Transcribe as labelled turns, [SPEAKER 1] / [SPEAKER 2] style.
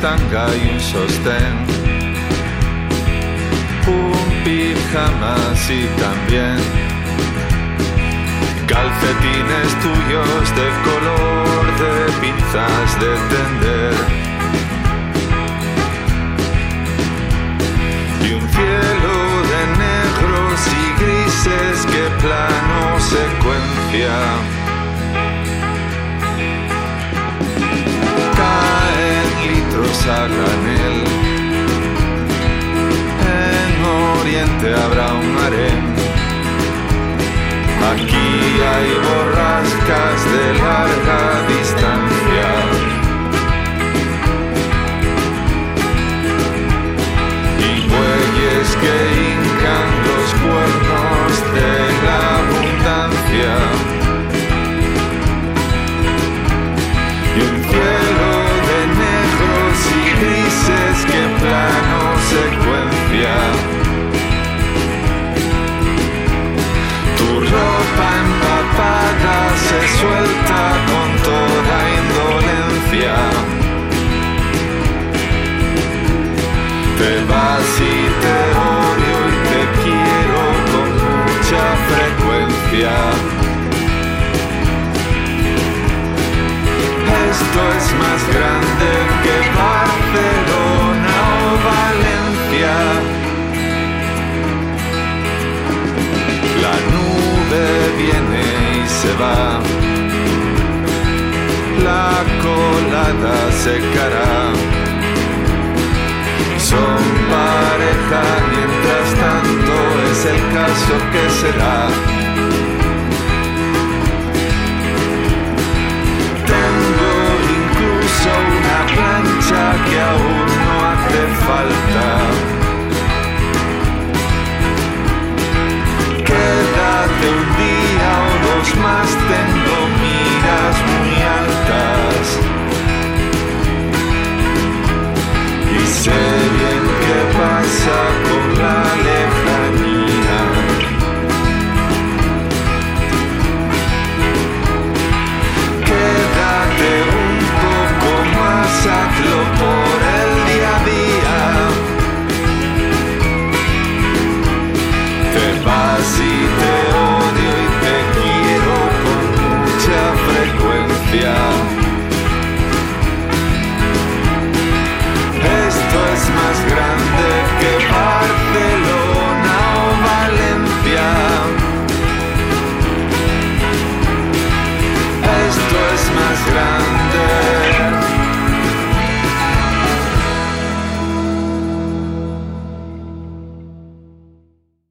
[SPEAKER 1] tanga y un sostén. Un pijama y también calcetines tuyos de color de pinzas de tender. Y un cielo de negros y grises que plano secuencia. A granel. Suelta con toda indolencia. Te vas y te odio y te quiero con mucha frecuencia. Esto es más grande que Barcelona o Valencia. La nube viene y se va. La colada secará. Son pareja mientras tanto es el caso que será. Vas y te odio y te quiero con mucha frecuencia.